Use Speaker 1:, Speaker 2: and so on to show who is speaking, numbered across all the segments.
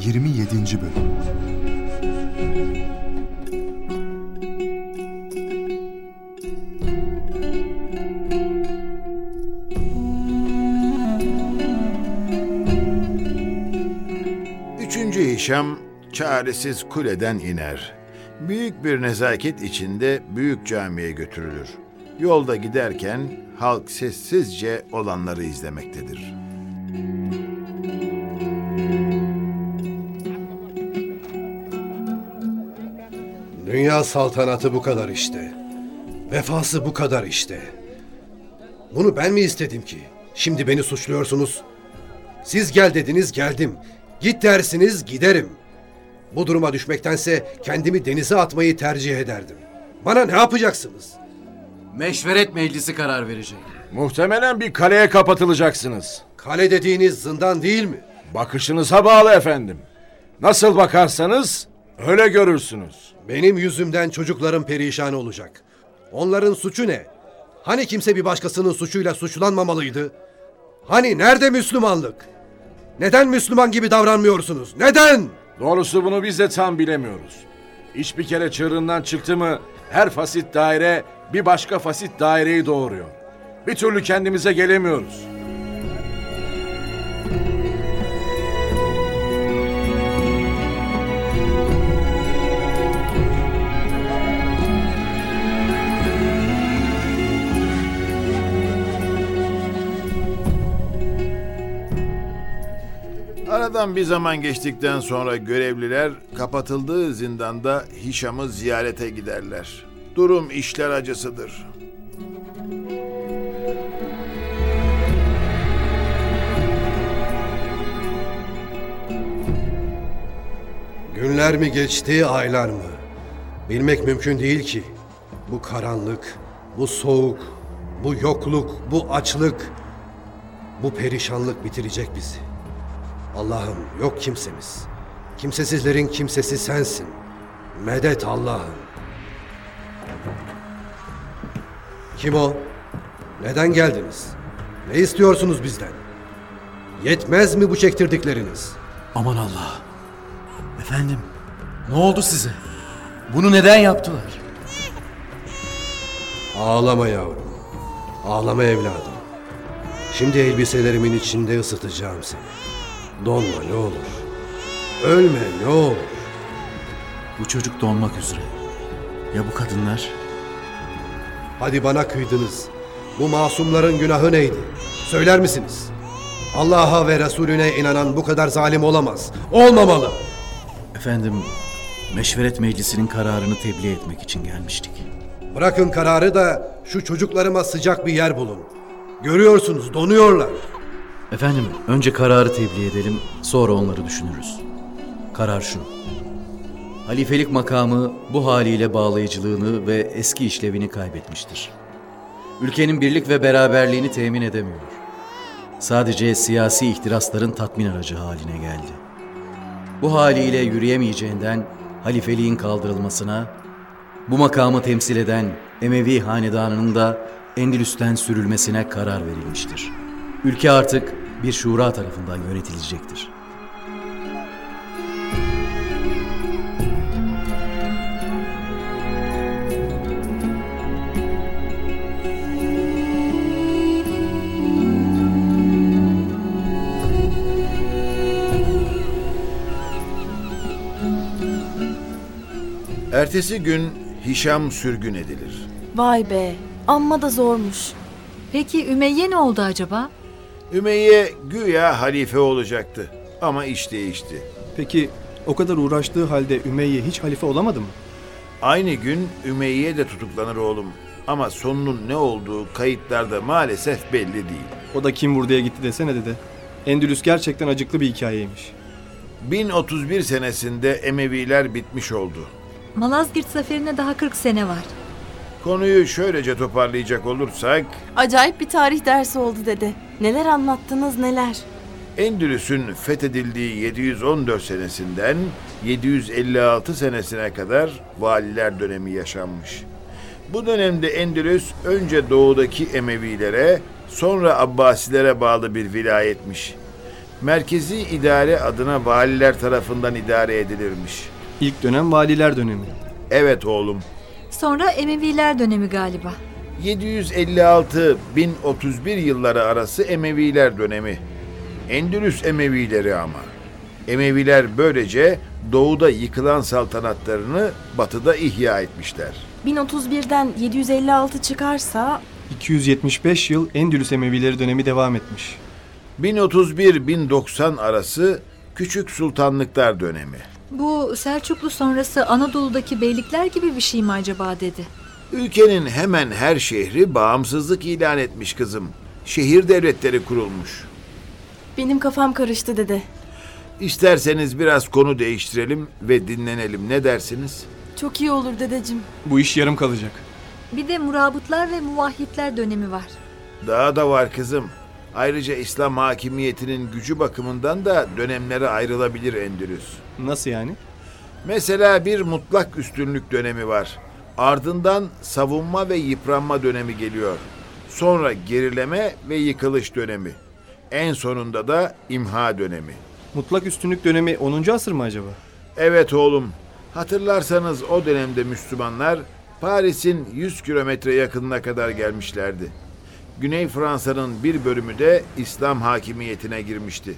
Speaker 1: 27. Bölüm
Speaker 2: Üçüncü Hişam çaresiz kuleden iner. Büyük bir nezaket içinde büyük camiye götürülür. Yolda giderken halk sessizce olanları izlemektedir.
Speaker 3: Dünya saltanatı bu kadar işte. Vefası bu kadar işte. Bunu ben mi istedim ki? Şimdi beni suçluyorsunuz. Siz gel dediniz geldim. Git dersiniz giderim. Bu duruma düşmektense kendimi denize atmayı tercih ederdim. Bana ne yapacaksınız?
Speaker 4: Meşveret meclisi karar verecek.
Speaker 5: Muhtemelen bir kaleye kapatılacaksınız.
Speaker 3: Kale dediğiniz zindan değil mi?
Speaker 5: Bakışınıza bağlı efendim. Nasıl bakarsanız öyle görürsünüz.
Speaker 3: Benim yüzümden çocuklarım perişan olacak. Onların suçu ne? Hani kimse bir başkasının suçuyla suçlanmamalıydı? Hani nerede Müslümanlık? Neden Müslüman gibi davranmıyorsunuz? Neden?
Speaker 5: Doğrusu bunu biz de tam bilemiyoruz. İş bir kere çığırından çıktı mı her fasit daire bir başka fasit daireyi doğuruyor. Bir türlü kendimize gelemiyoruz.
Speaker 2: Aradan bir zaman geçtikten sonra görevliler kapatıldığı zindanda Hişam'ı ziyarete giderler. Durum işler acısıdır.
Speaker 3: Günler mi geçti, aylar mı? Bilmek mümkün değil ki. Bu karanlık, bu soğuk, bu yokluk, bu açlık, bu perişanlık bitirecek bizi. Allah'ım yok kimsemiz. Kimsesizlerin kimsesi sensin. Medet Allah'ım. Kim o? Neden geldiniz? Ne istiyorsunuz bizden? Yetmez mi bu çektirdikleriniz?
Speaker 4: Aman Allah. Efendim, ne oldu size? Bunu neden yaptılar?
Speaker 3: Ağlama yavrum. Ağlama evladım. Şimdi elbiselerimin içinde ısıtacağım seni. Donma ne olur. Ölme ne olur.
Speaker 4: Bu çocuk donmak üzere. Ya bu kadınlar?
Speaker 3: Hadi bana kıydınız. Bu masumların günahı neydi? Söyler misiniz? Allah'a ve Resulüne inanan bu kadar zalim olamaz. Olmamalı.
Speaker 4: Efendim, meşveret meclisinin kararını tebliğ etmek için gelmiştik.
Speaker 3: Bırakın kararı da şu çocuklarıma sıcak bir yer bulun. Görüyorsunuz donuyorlar.
Speaker 4: Efendim, önce kararı tebliğ edelim, sonra onları düşünürüz. Karar şu. Halifelik makamı bu haliyle bağlayıcılığını ve eski işlevini kaybetmiştir. Ülkenin birlik ve beraberliğini temin edemiyor. Sadece siyasi ihtirasların tatmin aracı haline geldi. Bu haliyle yürüyemeyeceğinden halifeliğin kaldırılmasına, bu makamı temsil eden Emevi hanedanının da Endülüs'ten sürülmesine karar verilmiştir. Ülke artık bir şura tarafından yönetilecektir.
Speaker 2: Ertesi gün Hişam sürgün edilir.
Speaker 6: Vay be, amma da zormuş.
Speaker 7: Peki Ümeyye ne oldu acaba?
Speaker 2: Ümeyye güya halife olacaktı ama iş değişti.
Speaker 1: Peki o kadar uğraştığı halde Ümeyye hiç halife olamadı mı?
Speaker 2: Aynı gün Ümeyye de tutuklanır oğlum. Ama sonunun ne olduğu kayıtlarda maalesef belli değil.
Speaker 1: O da kim vurduya gitti desene dede. Endülüs gerçekten acıklı bir hikayeymiş.
Speaker 2: 1031 senesinde Emeviler bitmiş oldu.
Speaker 7: Malazgirt zaferine daha 40 sene var.
Speaker 2: Konuyu şöylece toparlayacak olursak,
Speaker 6: Acayip bir tarih dersi oldu dede. Neler anlattınız neler.
Speaker 2: Endülüs'ün fethedildiği 714 senesinden 756 senesine kadar valiler dönemi yaşanmış. Bu dönemde Endülüs önce doğudaki Emevilere, sonra Abbasilere bağlı bir vilayetmiş. Merkezi idare adına valiler tarafından idare edilirmiş.
Speaker 1: İlk dönem valiler dönemi.
Speaker 2: Evet oğlum.
Speaker 7: Sonra Emeviler dönemi galiba.
Speaker 2: 756-1031 yılları arası Emeviler dönemi. Endülüs Emevileri ama. Emeviler böylece doğuda yıkılan saltanatlarını batıda ihya etmişler.
Speaker 6: 1031'den 756 çıkarsa
Speaker 1: 275 yıl Endülüs Emevileri dönemi devam etmiş.
Speaker 2: 1031-1090 arası Küçük Sultanlıklar dönemi.
Speaker 7: Bu Selçuklu sonrası Anadolu'daki beylikler gibi bir şey mi acaba dedi.
Speaker 2: Ülkenin hemen her şehri bağımsızlık ilan etmiş kızım. Şehir devletleri kurulmuş.
Speaker 6: benim kafam karıştı dede.
Speaker 2: İsterseniz biraz konu değiştirelim ve dinlenelim. Ne dersiniz?
Speaker 6: Çok iyi olur dedeciğim.
Speaker 1: Bu iş yarım kalacak.
Speaker 7: Bir de murabıtlar ve muvahhidler dönemi var.
Speaker 2: Daha da var kızım. Ayrıca İslam hakimiyetinin gücü bakımından da dönemlere ayrılabilir Endülüs.
Speaker 1: Nasıl yani?
Speaker 2: Mesela bir mutlak üstünlük dönemi var. Ardından savunma ve yıpranma dönemi geliyor. Sonra gerileme ve yıkılış dönemi. En sonunda da imha dönemi.
Speaker 1: Mutlak üstünlük dönemi 10. asır mı acaba?
Speaker 2: Evet oğlum. Hatırlarsanız o dönemde Müslümanlar Paris'in 100 kilometre yakınına kadar gelmişlerdi. Güney Fransa'nın bir bölümü de İslam hakimiyetine girmişti.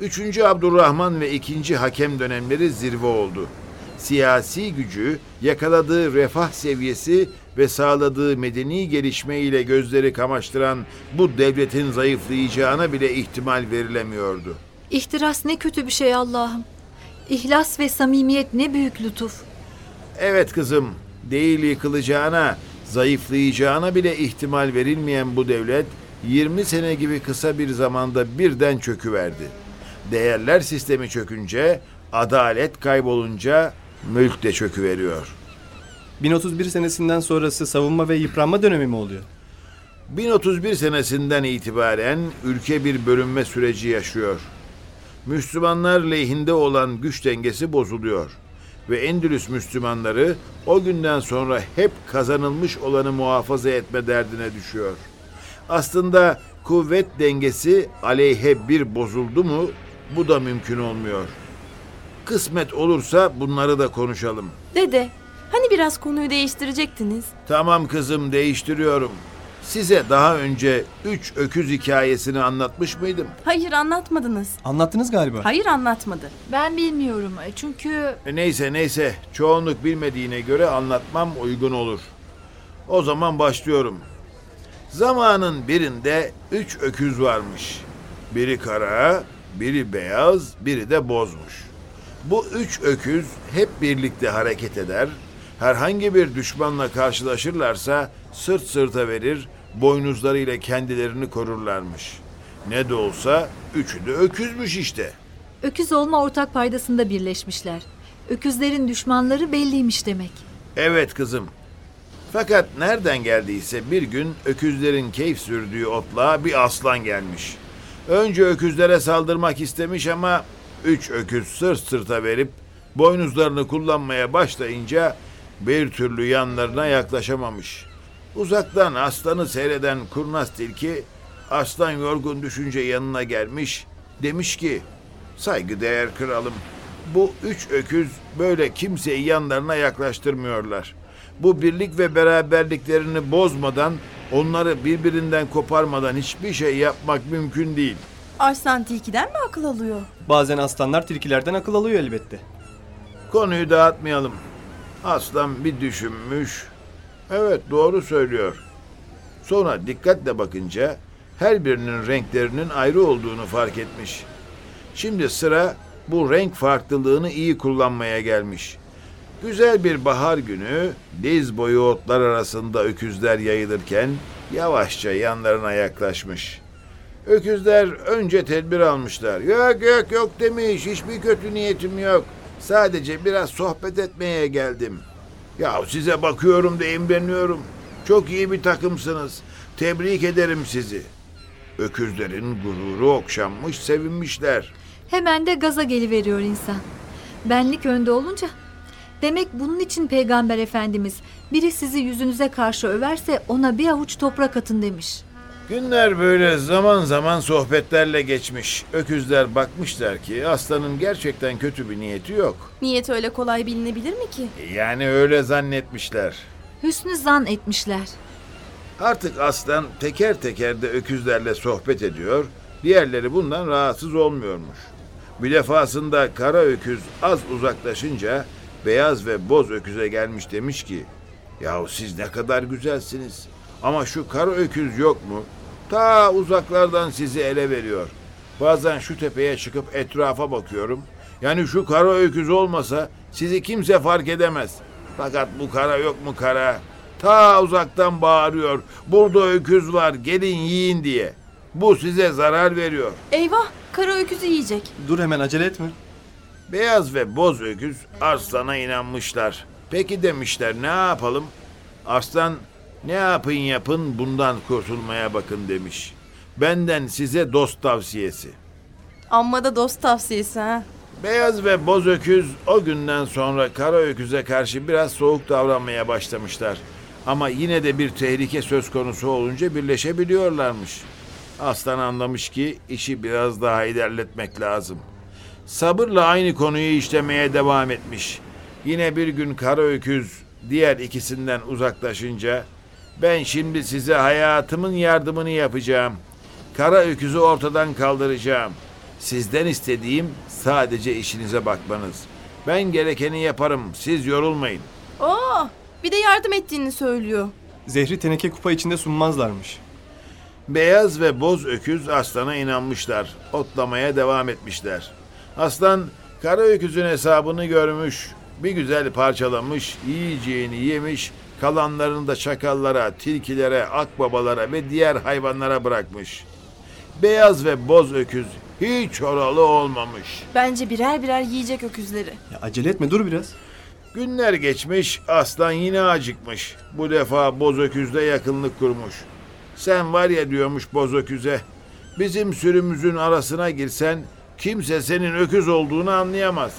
Speaker 2: 3. Abdurrahman ve 2. Hakem dönemleri zirve oldu. Siyasi gücü, yakaladığı refah seviyesi ve sağladığı medeni gelişme ile gözleri kamaştıran bu devletin zayıflayacağına bile ihtimal verilemiyordu.
Speaker 7: İhtiras ne kötü bir şey Allah'ım. İhlas ve samimiyet ne büyük lütuf.
Speaker 2: Evet kızım, değil yıkılacağına, zayıflayacağına bile ihtimal verilmeyen bu devlet 20 sene gibi kısa bir zamanda birden çöküverdi. Değerler sistemi çökünce, adalet kaybolunca mülk de çöküveriyor.
Speaker 1: 1031 senesinden sonrası savunma ve yıpranma dönemi mi oluyor?
Speaker 2: 1031 senesinden itibaren ülke bir bölünme süreci yaşıyor. Müslümanlar lehinde olan güç dengesi bozuluyor ve Endülüs Müslümanları o günden sonra hep kazanılmış olanı muhafaza etme derdine düşüyor. Aslında kuvvet dengesi aleyhe bir bozuldu mu bu da mümkün olmuyor. Kısmet olursa bunları da konuşalım.
Speaker 6: Dede, hani biraz konuyu değiştirecektiniz?
Speaker 2: Tamam kızım değiştiriyorum. Size daha önce üç öküz hikayesini anlatmış mıydım?
Speaker 6: Hayır anlatmadınız.
Speaker 1: Anlattınız galiba.
Speaker 6: Hayır anlatmadı.
Speaker 7: Ben bilmiyorum çünkü
Speaker 2: E, Neyse neyse çoğunluk bilmediğine göre anlatmam uygun olur. O zaman başlıyorum. Zamanın birinde üç öküz varmış. Biri kara, biri beyaz, biri de bozmuş. Bu üç öküz hep birlikte hareket eder, herhangi bir düşmanla karşılaşırlarsa sırt sırta verir, boynuzlarıyla kendilerini korurlarmış. Ne de olsa üçü de öküzmüş işte.
Speaker 7: öküz olma ortak paydasında birleşmişler. Öküzlerin düşmanları belliymiş demek.
Speaker 2: Evet kızım. Fakat nereden geldiyse bir gün öküzlerin keyif sürdüğü otluğa bir aslan gelmiş. Önce öküzlere saldırmak istemiş ama üç öküz sırt sırta verip boynuzlarını kullanmaya başlayınca bir türlü yanlarına yaklaşamamış. Uzaktan aslanı seyreden kurnaz tilki aslan yorgun düşünce yanına gelmiş demiş ki saygıdeğer kralım bu üç öküz böyle kimseyi yanlarına yaklaştırmıyorlar. Bu birlik ve beraberliklerini bozmadan, onları birbirinden koparmadan hiçbir şey yapmak mümkün değil.
Speaker 6: Arslan tilkiden mi akıl alıyor?
Speaker 1: Bazen aslanlar tilkilerden akıl alıyor elbette.
Speaker 2: Konuyu dağıtmayalım. Aslan bir düşünmüş. Evet doğru söylüyor. Sonra dikkatle bakınca her birinin renklerinin ayrı olduğunu fark etmiş. Şimdi sıra bu renk farklılığını iyi kullanmaya gelmiş. Güzel bir bahar günü diz boyu otlar arasında öküzler yayılırken yavaşça yanlarına yaklaşmış. Öküzler önce tedbir almışlar. Yok yok yok demiş. Hiçbir kötü niyetim yok. Sadece biraz sohbet etmeye geldim. Ya size bakıyorum da imreniyorum. Çok iyi bir takımsınız. Tebrik ederim sizi. Öküzlerin gururu okşanmış, sevinmişler.
Speaker 7: Hemen de gaza geliveriyor insan. Benlik önde olunca. Demek bunun için Peygamber Efendimiz biri sizi yüzünüze karşı överse ona bir avuç toprak atın demiş.
Speaker 2: Günler böyle zaman zaman sohbetlerle geçmiş. Öküzler bakmışlar ki aslanın gerçekten kötü bir niyeti yok.
Speaker 6: Niyet öyle kolay bilinebilir mi ki?
Speaker 2: Yani öyle zannetmişler.
Speaker 7: Hüsnü zan etmişler.
Speaker 2: Artık aslan teker teker de öküzlerle sohbet ediyor, diğerleri bundan rahatsız olmuyormuş. Bir defasında kara öküz az uzaklaşınca beyaz ve boz öküze gelmiş demiş ki, Yahu siz ne kadar güzelsiniz ama şu kara öküz yok mu? Ta uzaklardan sizi ele veriyor. Bazen şu tepeye çıkıp etrafa bakıyorum. Yani şu kara öküz olmasa sizi kimse fark edemez. Fakat bu kara yok mu kara? Ta uzaktan bağırıyor. Burada öküz var gelin yiyin diye. Bu size zarar veriyor.
Speaker 6: Eyvah kara öküzü yiyecek.
Speaker 1: Dur hemen acele etme.
Speaker 2: Beyaz ve boz öküz arslana inanmışlar. Peki demişler ne yapalım? Arslan ne yapın yapın bundan kurtulmaya bakın demiş. Benden size dost tavsiyesi.
Speaker 6: Amma da dost tavsiyesi ha.
Speaker 2: Beyaz ve boz öküz o günden sonra kara öküze karşı biraz soğuk davranmaya başlamışlar. Ama yine de bir tehlike söz konusu olunca birleşebiliyorlarmış. Aslan anlamış ki işi biraz daha ilerletmek lazım. Sabırla aynı konuyu işlemeye devam etmiş. Yine bir gün kara öküz diğer ikisinden uzaklaşınca ben şimdi size hayatımın yardımını yapacağım. Kara öküzü ortadan kaldıracağım. Sizden istediğim sadece işinize bakmanız. Ben gerekeni yaparım. Siz yorulmayın.
Speaker 6: Oo, bir de yardım ettiğini söylüyor.
Speaker 1: Zehri teneke kupa içinde sunmazlarmış.
Speaker 2: Beyaz ve boz öküz aslana inanmışlar. Otlamaya devam etmişler. Aslan kara öküzün hesabını görmüş. Bir güzel parçalamış, yiyeceğini yemiş, kalanlarını da çakallara, tilkilere, akbabalara ve diğer hayvanlara bırakmış. Beyaz ve boz öküz hiç oralı olmamış.
Speaker 6: Bence birer birer yiyecek öküzleri.
Speaker 1: Ya acele etme dur biraz.
Speaker 2: Günler geçmiş, aslan yine acıkmış. Bu defa boz öküzle yakınlık kurmuş. Sen var ya diyormuş boz öküze, bizim sürümüzün arasına girsen kimse senin öküz olduğunu anlayamaz.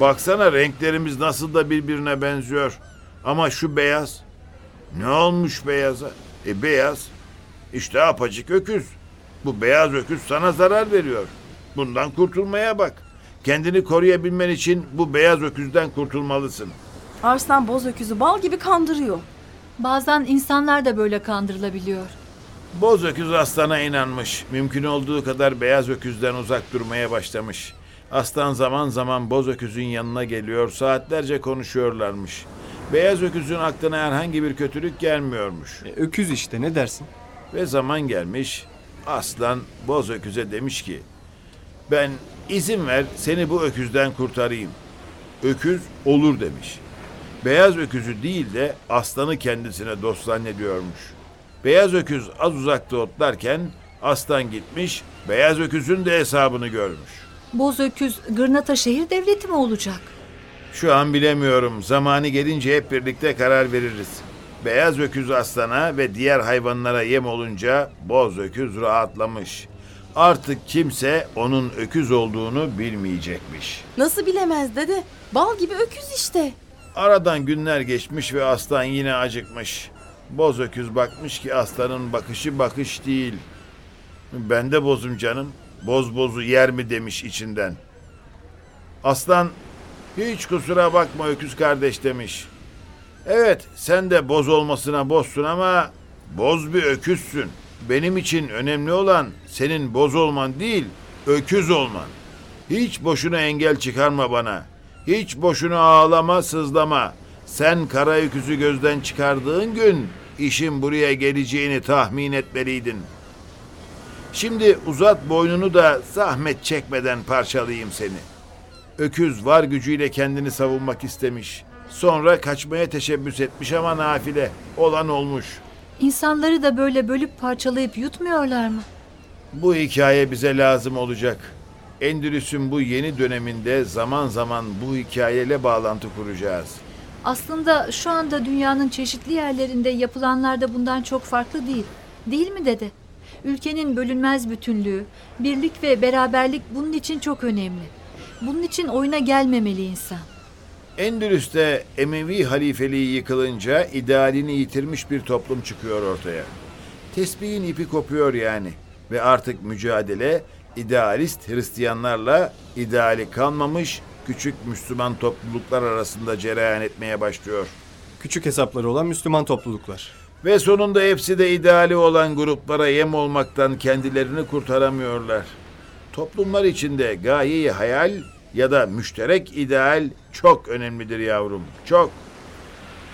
Speaker 2: Baksana renklerimiz nasıl da birbirine benziyor. Ama şu beyaz, ne olmuş beyaza? E beyaz, işte apacık öküz. Bu beyaz öküz sana zarar veriyor. Bundan kurtulmaya bak. Kendini koruyabilmen için bu beyaz öküzden kurtulmalısın.
Speaker 6: Arslan boz öküzü bal gibi kandırıyor.
Speaker 7: Bazen insanlar da böyle kandırılabiliyor.
Speaker 2: Boz öküz aslana inanmış. Mümkün olduğu kadar beyaz öküzden uzak durmaya başlamış. Aslan zaman zaman boz öküzün yanına geliyor, saatlerce konuşuyorlarmış. Beyaz öküzün aklına herhangi bir kötülük gelmiyormuş.
Speaker 1: E, öküz işte ne dersin?
Speaker 2: Ve zaman gelmiş, aslan boz öküze demiş ki, ben izin ver seni bu öküzden kurtarayım. Öküz olur demiş. Beyaz öküzü değil de aslanı kendisine dost zannediyormuş. Beyaz öküz az uzakta otlarken aslan gitmiş, beyaz öküzün de hesabını görmüş.
Speaker 7: Boz öküz Gırnata şehir devleti mi olacak?
Speaker 2: Şu an bilemiyorum. Zamanı gelince hep birlikte karar veririz. Beyaz öküz aslana ve diğer hayvanlara yem olunca boz öküz rahatlamış. Artık kimse onun öküz olduğunu bilmeyecekmiş.
Speaker 6: Nasıl bilemez dede? Bal gibi öküz işte.
Speaker 2: Aradan günler geçmiş ve aslan yine acıkmış. Boz öküz bakmış ki aslanın bakışı bakış değil. Ben de bozum canım. Boz bozu yer mi demiş içinden. Aslan hiç kusura bakma öküz kardeş demiş. Evet sen de boz olmasına bozsun ama boz bir öküzsün. Benim için önemli olan senin boz olman değil öküz olman. Hiç boşuna engel çıkarma bana. Hiç boşuna ağlama sızlama. Sen kara öküzü gözden çıkardığın gün işin buraya geleceğini tahmin etmeliydin. Şimdi uzat boynunu da zahmet çekmeden parçalayayım seni. Öküz var gücüyle kendini savunmak istemiş. Sonra kaçmaya teşebbüs etmiş ama nafile. Olan olmuş.
Speaker 7: İnsanları da böyle bölüp parçalayıp yutmuyorlar mı?
Speaker 2: Bu hikaye bize lazım olacak. Endülüs'ün bu yeni döneminde zaman zaman bu hikayeyle bağlantı kuracağız.
Speaker 7: Aslında şu anda dünyanın çeşitli yerlerinde yapılanlar da bundan çok farklı değil. Değil mi dede? Ülkenin bölünmez bütünlüğü, birlik ve beraberlik bunun için çok önemli. Bunun için oyuna gelmemeli insan.
Speaker 2: Endülüs'te Emevi halifeliği yıkılınca idealini yitirmiş bir toplum çıkıyor ortaya. Tesbihin ipi kopuyor yani. Ve artık mücadele idealist Hristiyanlarla ideali kalmamış küçük Müslüman topluluklar arasında cereyan etmeye başlıyor.
Speaker 1: Küçük hesapları olan Müslüman topluluklar.
Speaker 2: Ve sonunda hepsi de ideali olan gruplara yem olmaktan kendilerini kurtaramıyorlar. Toplumlar içinde gayeyi hayal ya da müşterek ideal çok önemlidir yavrum. Çok.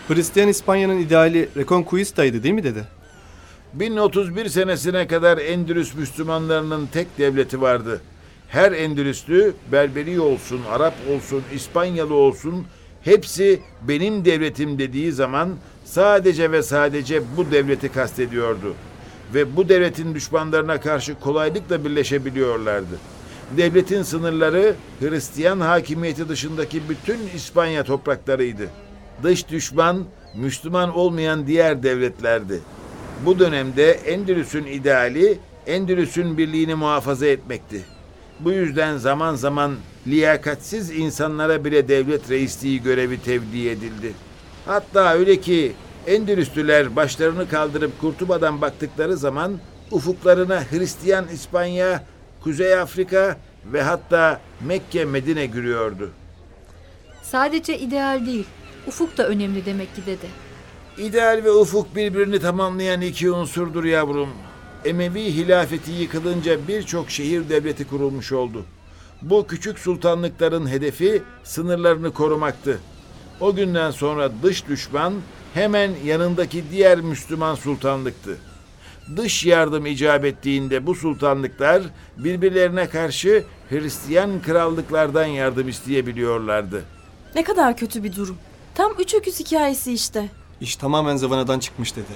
Speaker 1: Hristiyan İspanya'nın ideali Reconquista'ydı değil mi dede?
Speaker 2: 1031 senesine kadar Endülüs Müslümanlarının tek devleti vardı. Her Endülüslü Berberi olsun, Arap olsun, İspanyalı olsun hepsi benim devletim dediği zaman sadece ve sadece bu devleti kastediyordu. Ve bu devletin düşmanlarına karşı kolaylıkla birleşebiliyorlardı. Devletin sınırları Hristiyan hakimiyeti dışındaki bütün İspanya topraklarıydı. Dış düşman Müslüman olmayan diğer devletlerdi. Bu dönemde Endülüs'ün ideali Endülüs'ün birliğini muhafaza etmekti. Bu yüzden zaman zaman liyakatsiz insanlara bile devlet reisliği görevi tevdi edildi. Hatta öyle ki Endülüslüler başlarını kaldırıp Kurtuba'dan baktıkları zaman ufuklarına Hristiyan İspanya, Kuzey Afrika ve hatta Mekke Medine giriyordu.
Speaker 7: Sadece ideal değil, ufuk da önemli demek ki dede.
Speaker 2: İdeal ve ufuk birbirini tamamlayan iki unsurdur yavrum. Emevi hilafeti yıkılınca birçok şehir devleti kurulmuş oldu. Bu küçük sultanlıkların hedefi sınırlarını korumaktı. O günden sonra dış düşman hemen yanındaki diğer Müslüman sultanlıktı. Dış yardım icap ettiğinde bu sultanlıklar birbirlerine karşı Hristiyan krallıklardan yardım isteyebiliyorlardı.
Speaker 6: Ne kadar kötü bir durum. Tam üç öküz hikayesi işte.
Speaker 1: İş tamamen zıvanadan çıkmış dede.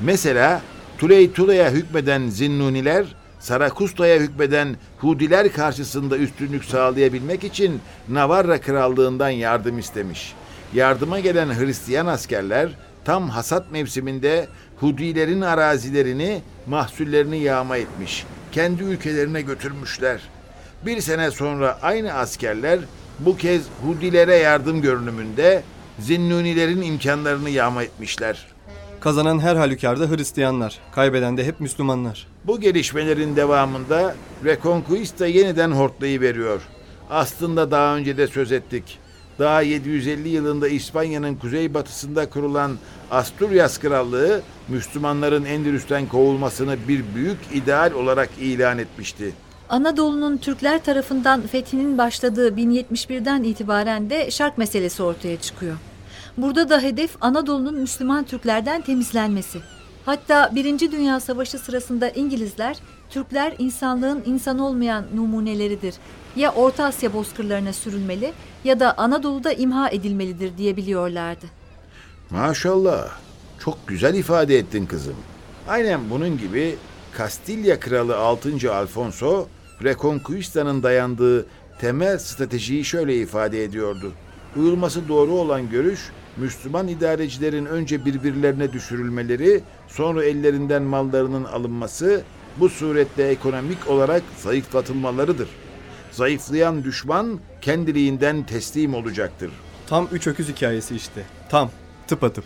Speaker 2: Mesela Tuleytula'ya hükmeden Zinnuniler, Sarakusta'ya hükmeden Hudiler karşısında üstünlük sağlayabilmek için Navarra Krallığından yardım istemiş. Yardıma gelen Hristiyan askerler tam hasat mevsiminde Hudilerin arazilerini, mahsullerini yağma etmiş. Kendi ülkelerine götürmüşler. Bir sene sonra aynı askerler bu kez Hudilere yardım görünümünde Zinnunilerin imkanlarını yağma etmişler.
Speaker 1: Kazanan her halükarda Hristiyanlar, kaybeden de hep Müslümanlar.
Speaker 2: Bu gelişmelerin devamında Reconquista yeniden hortlayıveriyor. Aslında daha önce de söz ettik. Daha 750 yılında İspanya'nın kuzeybatısında kurulan Asturias Krallığı, Müslümanların Endülüs'ten kovulmasını bir büyük ideal olarak ilan etmişti.
Speaker 7: Anadolu'nun Türkler tarafından fethinin başladığı 1071'den itibaren de şark meselesi ortaya çıkıyor. Burada da hedef Anadolu'nun Müslüman Türklerden temizlenmesi. Hatta Birinci Dünya Savaşı sırasında İngilizler, Türkler insanlığın insan olmayan numuneleridir. Ya Orta Asya bozkırlarına sürülmeli ya da Anadolu'da imha edilmelidir diyebiliyorlardı.
Speaker 2: Maşallah. Çok güzel ifade ettin kızım. Aynen bunun gibi Kastilya Kralı 6. Alfonso, Reconquista'nın dayandığı temel stratejiyi şöyle ifade ediyordu. Uyulması doğru olan görüş, Müslüman idarecilerin önce birbirlerine düşürülmeleri, sonra ellerinden mallarının alınması, bu suretle ekonomik olarak zayıflatılmalarıdır. Zayıflayan düşman kendiliğinden teslim olacaktır.
Speaker 1: Tam üç öküz hikayesi işte. Tam, tıpatıp.